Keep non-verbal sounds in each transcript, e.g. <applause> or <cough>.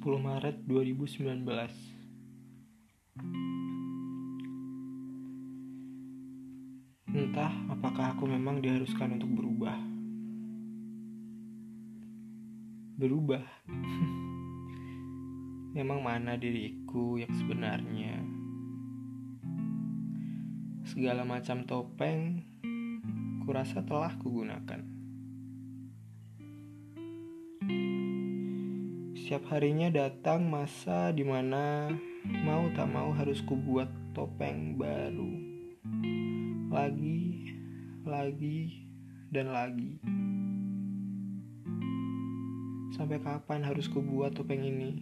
10 Maret 2019 Entah apakah aku memang diharuskan untuk berubah. Berubah? <laughs> Memang mana diriku yang sebenarnya? Segala macam topeng Kurasa telah kugunakan Setiap harinya datang masa di mana mau tak mau harus kubuat topeng baru. Lagi, lagi, dan lagi. Sampai kapan harus kubuat topeng ini?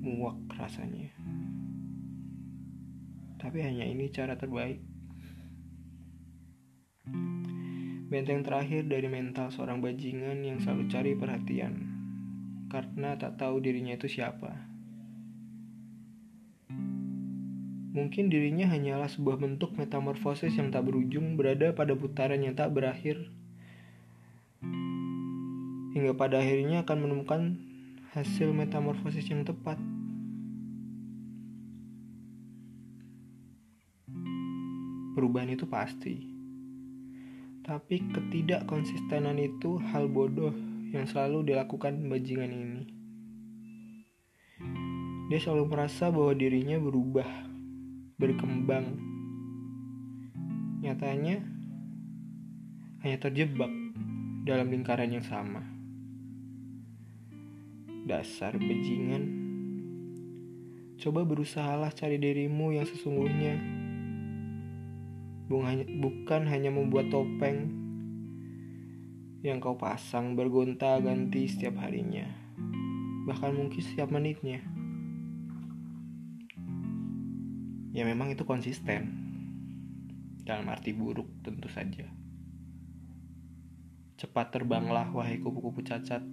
Muak rasanya. Tapi hanya ini cara terbaik. Benteng terakhir dari mental seorang bajingan yang selalu cari perhatian karena tak tahu dirinya itu siapa. Mungkin dirinya hanyalah sebuah bentuk metamorfosis yang tak berujung berada pada putaran yang tak berakhir. Hingga pada akhirnya akan menemukan hasil metamorfosis yang tepat. Perubahan itu pasti. Tapi ketidakkonsistenan itu hal bodoh yang selalu dilakukan bajingan ini. Dia selalu merasa bahwa dirinya berubah, berkembang. Nyatanya, hanya terjebak dalam lingkaran yang sama. Dasar bajingan. Coba berusahalah cari dirimu yang sesungguhnya. Bukan hanya membuat topeng yang kau pasang bergonta-ganti setiap harinya, bahkan mungkin setiap menitnya. Ya memang itu konsisten, dalam arti buruk tentu saja. Cepat terbanglah wahai kupu-kupu cacat,